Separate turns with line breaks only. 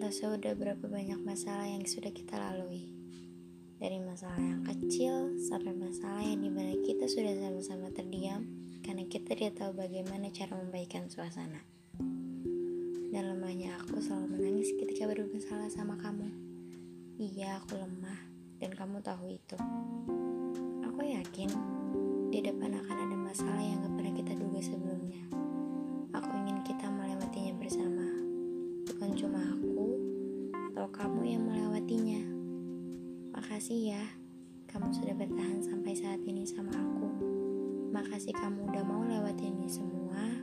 udah berapa banyak masalah yang sudah kita lalui. Dari masalah yang kecil sampai masalah yang di mana kita sudah sama-sama terdiam karena kita tidak tahu bagaimana cara membaikkan suasana. Dan lemahnya aku selalu menangis ketika bermasalah sama kamu. Iya, aku lemah dan kamu tahu itu. Aku yakin di depan kamu yang melewatinya. Makasih ya, kamu sudah bertahan sampai saat ini sama aku. Makasih kamu udah mau lewatin ini semua